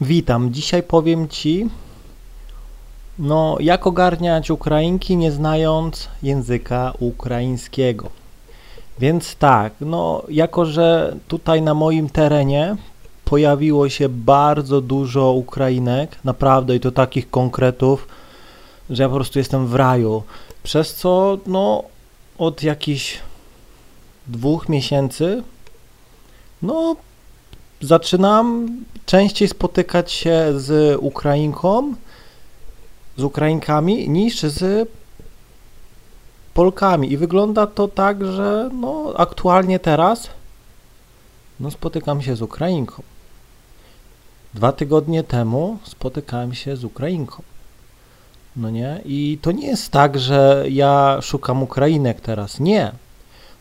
Witam. Dzisiaj powiem Ci, no, jak ogarniać Ukrainki, nie znając języka ukraińskiego. Więc tak, no, jako że tutaj na moim terenie pojawiło się bardzo dużo Ukrainek, naprawdę i to takich konkretów, że ja po prostu jestem w raju. Przez co, no, od jakichś dwóch miesięcy, no, zaczynam częściej spotykać się z Ukrainką, z Ukrainkami, niż z Polkami. I wygląda to tak, że no, aktualnie teraz no, spotykam się z Ukrainką. Dwa tygodnie temu spotykałem się z Ukrainką. No nie? I to nie jest tak, że ja szukam Ukrainek teraz. Nie.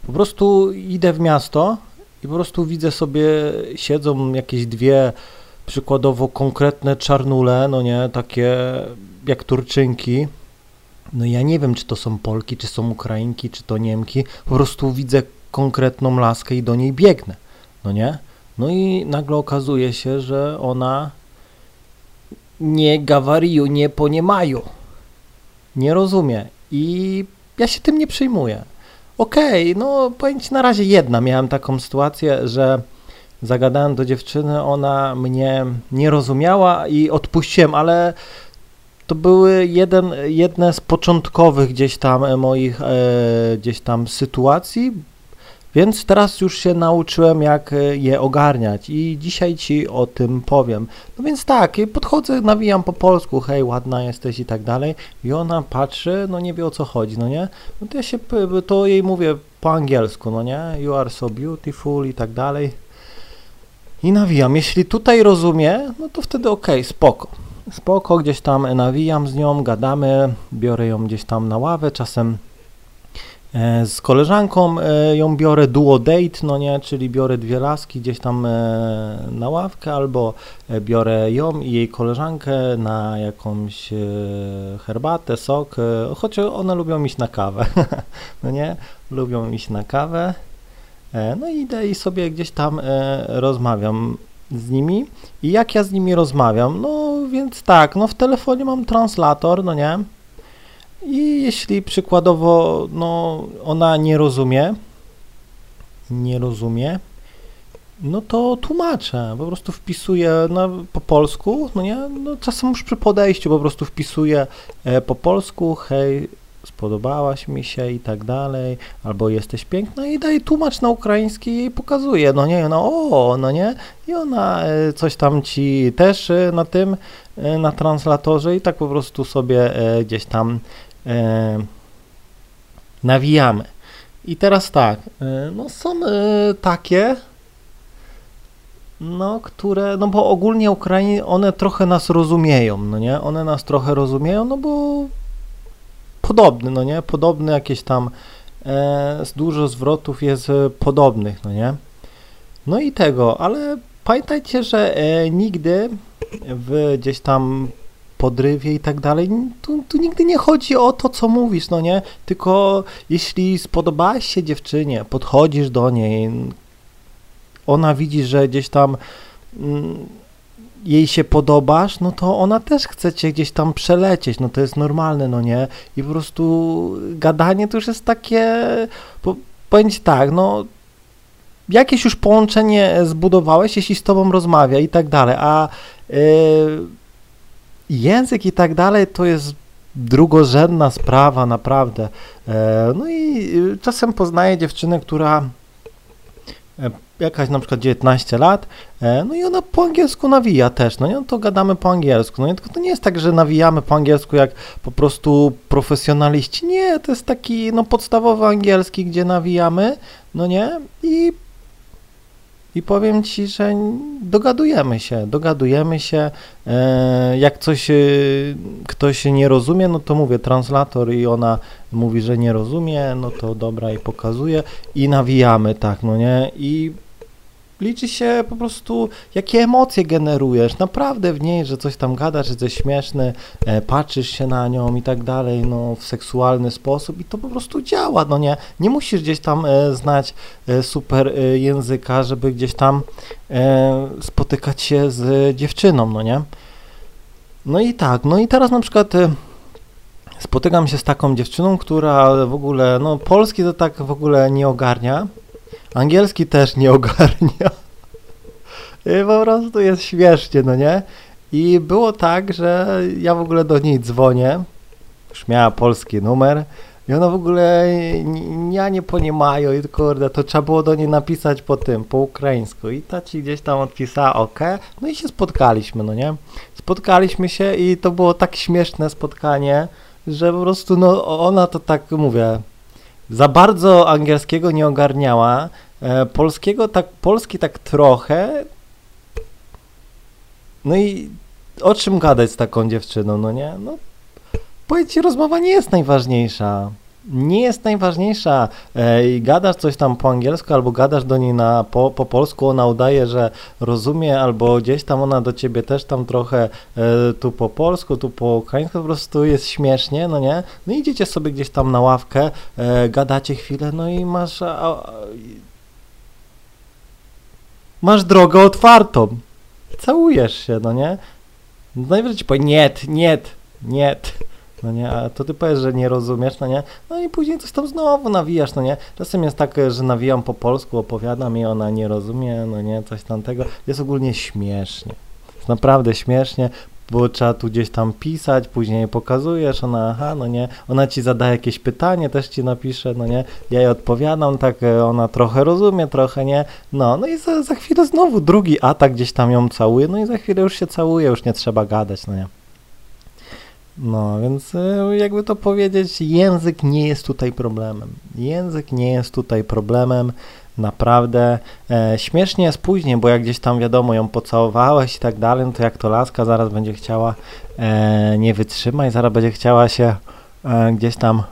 Po prostu idę w miasto i po prostu widzę sobie, siedzą jakieś dwie przykładowo konkretne czarnule, no nie, takie jak Turczynki. No ja nie wiem, czy to są Polki, czy są Ukrainki, czy to Niemki. Po prostu widzę konkretną laskę i do niej biegnę, no nie? No i nagle okazuje się, że ona nie gawariu, nie poniemają, nie rozumie i ja się tym nie przejmuję. Okej, okay, no powiem Ci na razie jedna. Miałem taką sytuację, że zagadałem do dziewczyny, ona mnie nie rozumiała i odpuściłem, ale to były jeden, jedne z początkowych gdzieś tam moich e, gdzieś tam sytuacji, więc teraz już się nauczyłem, jak e, je ogarniać i dzisiaj Ci o tym powiem. No więc tak, podchodzę, nawijam po polsku, hej, ładna jesteś i tak dalej i ona patrzy, no nie wie o co chodzi, no nie? No to ja się, to jej mówię po angielsku, no nie? You are so beautiful i tak dalej. I nawijam. Jeśli tutaj rozumie, no to wtedy ok, spoko. Spoko, gdzieś tam nawijam z nią, gadamy, biorę ją gdzieś tam na ławę, czasem z koleżanką e, ją biorę duo date, no nie, czyli biorę dwie laski gdzieś tam e, na ławkę, albo biorę ją i jej koleżankę na jakąś herbatę, sok, choć one lubią iść na kawę, no nie, lubią iść na kawę, no i idę i sobie gdzieś tam rozmawiam z nimi. I jak ja z nimi rozmawiam, no więc tak, no w telefonie mam translator, no nie, i jeśli przykładowo no, ona nie rozumie, nie rozumie, no to tłumaczę, po prostu wpisuję no, po polsku, no nie, no czasem już przy podejściu po prostu wpisuję e, po polsku, hej, spodobałaś mi się i tak dalej, albo jesteś piękna i daję tłumacz na ukraiński i pokazuje, no nie, no o, no nie, i ona e, coś tam ci też e, na tym, e, na translatorze i tak po prostu sobie gdzieś tam nawijamy. I teraz tak, no są takie, no, które, no bo ogólnie Ukrainie, one trochę nas rozumieją, no nie, one nas trochę rozumieją, no bo podobny, no nie, podobny jakieś tam, e, dużo zwrotów jest e, podobnych, no nie, no i tego, ale pamiętajcie, że e, nigdy w gdzieś tam podrywie i tak dalej. Tu, tu nigdy nie chodzi o to, co mówisz, no nie? Tylko jeśli spodobałaś się dziewczynie, podchodzisz do niej, ona widzi, że gdzieś tam mm, jej się podobasz, no to ona też chce cię gdzieś tam przelecieć, no to jest normalne, no nie? I po prostu gadanie to już jest takie, po, powiem ci tak, no jakieś już połączenie zbudowałeś, jeśli z tobą rozmawia i tak dalej, a yy, język i tak dalej to jest drugorzędna sprawa, naprawdę. E, no i y, czasem poznaję dziewczynę, która e, jakaś na przykład 19 lat, e, no i ona po angielsku nawija też, no, nie? no to gadamy po angielsku, no nie? tylko to nie jest tak, że nawijamy po angielsku jak po prostu profesjonaliści, nie, to jest taki no podstawowy angielski, gdzie nawijamy, no nie, i i powiem Ci, że dogadujemy się, dogadujemy się. E, jak coś e, ktoś nie rozumie, no to mówię translator i ona mówi, że nie rozumie, no to dobra i pokazuje i nawijamy, tak, no nie? I liczy się po prostu, jakie emocje generujesz, naprawdę w niej, że coś tam gadasz, że coś śmieszne, e, patrzysz się na nią i tak dalej, no, w seksualny sposób i to po prostu działa, no nie, nie musisz gdzieś tam e, znać e, super e, języka, żeby gdzieś tam e, spotykać się z dziewczyną, no nie. No i tak, no i teraz na przykład e, spotykam się z taką dziewczyną, która w ogóle, no polski to tak w ogóle nie ogarnia, angielski też nie ogarnia. I po prostu jest śmiesznie, no nie? I było tak, że ja w ogóle do niej dzwonię, już miała polski numer i ona w ogóle ja nie poniemają i kurde, to trzeba było do niej napisać po tym, po ukraińsku i ta ci gdzieś tam odpisała ok, no i się spotkaliśmy, no nie? Spotkaliśmy się i to było tak śmieszne spotkanie, że po prostu no ona to tak mówię, za bardzo angielskiego nie ogarniała, polskiego tak, polski tak trochę, no i o czym gadać z taką dziewczyną, no nie? No, powiedz ci, rozmowa nie jest najważniejsza. Nie jest najważniejsza. E, i gadasz coś tam po angielsku, albo gadasz do niej na, po, po polsku, ona udaje, że rozumie, albo gdzieś tam ona do ciebie też tam trochę e, tu po polsku, tu po ukraińsku, po prostu jest śmiesznie, no nie? No idziecie sobie gdzieś tam na ławkę, e, gadacie chwilę, no i masz... A, a, masz drogę otwartą. Całujesz się, no nie? Najwyżej ci powie, niet, niet, niet. No nie, a to ty powiesz, że nie rozumiesz, no nie? No i później coś tam znowu nawijasz, no nie? Czasem jest tak, że nawijam po polsku, opowiadam i ona nie rozumie, no nie, coś tamtego. Jest ogólnie śmiesznie. Jest naprawdę śmiesznie, bo trzeba tu gdzieś tam pisać, później pokazujesz, ona, aha, no nie, ona ci zadaje jakieś pytanie, też ci napisze, no nie, ja jej odpowiadam, tak, e, ona trochę rozumie, trochę nie, no, no i za, za chwilę znowu drugi atak gdzieś tam ją całuje, no i za chwilę już się całuje, już nie trzeba gadać, no nie. No, więc e, jakby to powiedzieć, język nie jest tutaj problemem. Język nie jest tutaj problemem, naprawdę. E, śmiesznie jest później, bo jak gdzieś tam wiadomo ją pocałowałeś i tak dalej, no to jak to laska zaraz będzie chciała e, nie wytrzymać, zaraz będzie chciała się e, gdzieś tam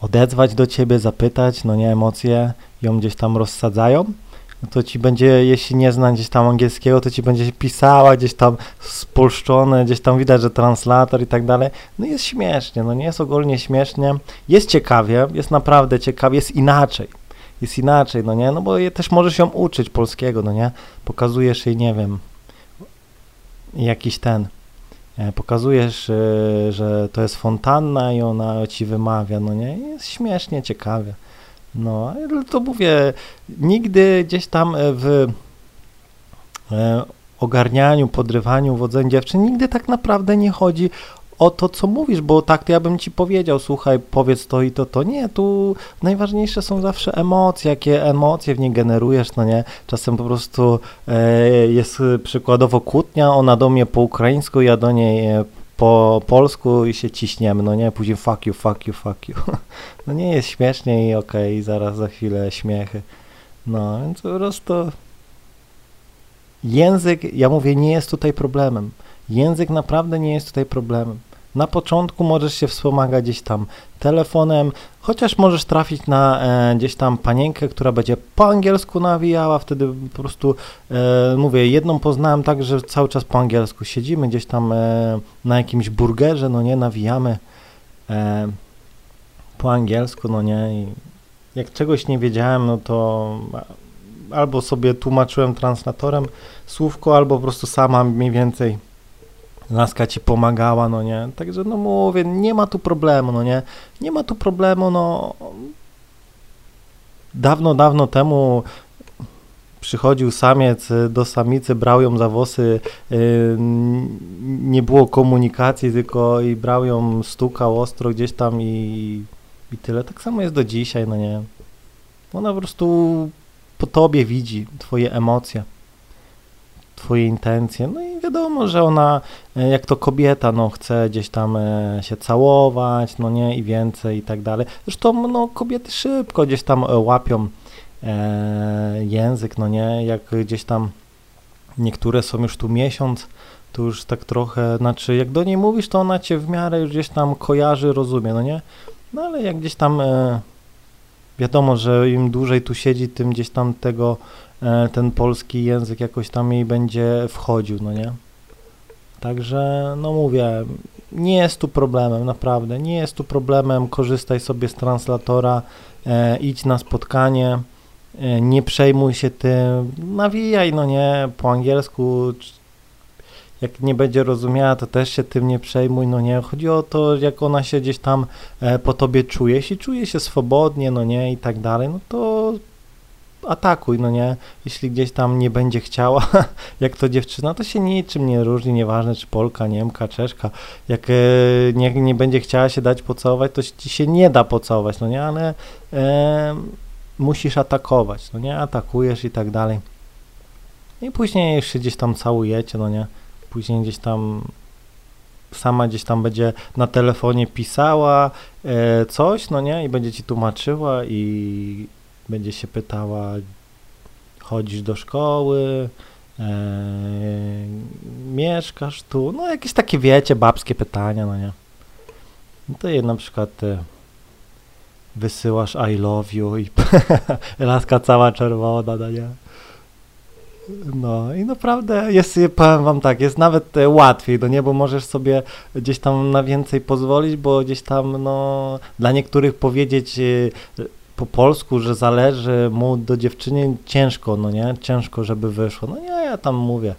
odezwać do ciebie, zapytać, no nie, emocje ją gdzieś tam rozsadzają to ci będzie, jeśli nie zna gdzieś tam angielskiego, to ci będzie pisała gdzieś tam spolszczone, gdzieś tam widać, że translator i tak dalej. No jest śmiesznie, no nie jest ogólnie śmiesznie. Jest ciekawie, jest naprawdę ciekawie, jest inaczej. Jest inaczej, no nie? No bo je, też możesz ją uczyć polskiego, no nie? Pokazujesz jej, nie wiem, jakiś ten, e, pokazujesz, e, że to jest fontanna i ona ci wymawia, no nie? Jest śmiesznie, ciekawie. No, to mówię, nigdy gdzieś tam e, w e, ogarnianiu, podrywaniu, wodzeniu dziewczyn, nigdy tak naprawdę nie chodzi o to, co mówisz, bo tak to ja bym ci powiedział, słuchaj, powiedz to i to, to nie, tu najważniejsze są zawsze emocje, jakie emocje w niej generujesz, no nie, czasem po prostu e, jest przykładowo kłótnia, ona do mnie po ukraińsku, ja do niej e, po polsku i się ciśniemy, no nie, później fuck you, fuck you, fuck you. No nie jest śmiesznie i okej, okay, zaraz za chwilę śmiechy. No, więc po prostu język, ja mówię, nie jest tutaj problemem. Język naprawdę nie jest tutaj problemem. Na początku możesz się wspomagać gdzieś tam telefonem, chociaż możesz trafić na e, gdzieś tam panienkę, która będzie po angielsku nawijała, wtedy po prostu e, mówię, jedną poznałem tak, że cały czas po angielsku siedzimy gdzieś tam e, na jakimś burgerze, no nie, nawijamy e, po angielsku, no nie, i jak czegoś nie wiedziałem, no to albo sobie tłumaczyłem translatorem słówko, albo po prostu sama mniej więcej laska ci pomagała, no nie, także no mówię, nie ma tu problemu, no nie, nie ma tu problemu, no dawno, dawno temu przychodził samiec do samicy, brał ją za włosy, yy, nie było komunikacji, tylko i brał ją, stukał ostro gdzieś tam i, i tyle. Tak samo jest do dzisiaj, no nie. Ona po prostu po tobie widzi twoje emocje twoje intencje. No i wiadomo, że ona, e, jak to kobieta, no chce gdzieś tam e, się całować, no nie, i więcej i tak dalej. Zresztą, no kobiety szybko gdzieś tam e, łapią e, język, no nie, jak gdzieś tam niektóre są już tu miesiąc, to już tak trochę, znaczy jak do niej mówisz, to ona cię w miarę już gdzieś tam kojarzy, rozumie, no nie? No ale jak gdzieś tam e, wiadomo, że im dłużej tu siedzi, tym gdzieś tam tego, e, ten polski język jakoś tam jej będzie wchodził, no nie? Także, no mówię, nie jest tu problemem, naprawdę, nie jest tu problemem, korzystaj sobie z translatora, e, idź na spotkanie, e, nie przejmuj się tym, nawijaj, no nie, po angielsku, jak nie będzie rozumiała, to też się tym nie przejmuj, no nie, chodzi o to, jak ona się gdzieś tam e, po tobie czuje, jeśli czuje się swobodnie, no nie, i tak dalej, no to atakuj, no nie, jeśli gdzieś tam nie będzie chciała, jak to dziewczyna, to się niczym nie różni, nieważne czy Polka, Niemka, Czeszka, jak e, nie, nie będzie chciała się dać pocałować, to ci się nie da pocałować, no nie, ale e, musisz atakować, no nie, atakujesz i tak dalej. I później jeszcze gdzieś tam całujecie, no nie, później gdzieś tam sama gdzieś tam będzie na telefonie pisała e, coś, no nie, i będzie ci tłumaczyła i będzie się pytała, chodzisz do szkoły, e, mieszkasz tu, no jakieś takie, wiecie, babskie pytania, no nie. No to je na przykład e, wysyłasz I love you i laska cała czerwona, no nie. No i naprawdę jest, powiem wam tak, jest nawet e, łatwiej, no nie, bo możesz sobie gdzieś tam na więcej pozwolić, bo gdzieś tam, no, dla niektórych powiedzieć e, po polsku, że zależy mu do dziewczyny ciężko, no nie, ciężko, żeby wyszło. No nie, ja tam mówię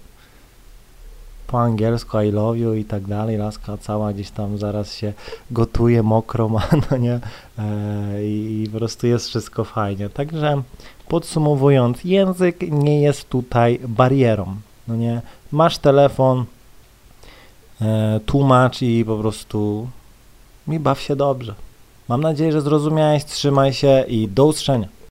po angielsku I love you i tak dalej, laska cała gdzieś tam zaraz się gotuje, mokro ma, no nie, e, i po prostu jest wszystko fajnie. Także podsumowując, język nie jest tutaj barierą, no nie, masz telefon, e, tłumacz i po prostu mi baw się dobrze. Mam nadzieję, że zrozumiałeś, trzymaj się i do usłyszenia.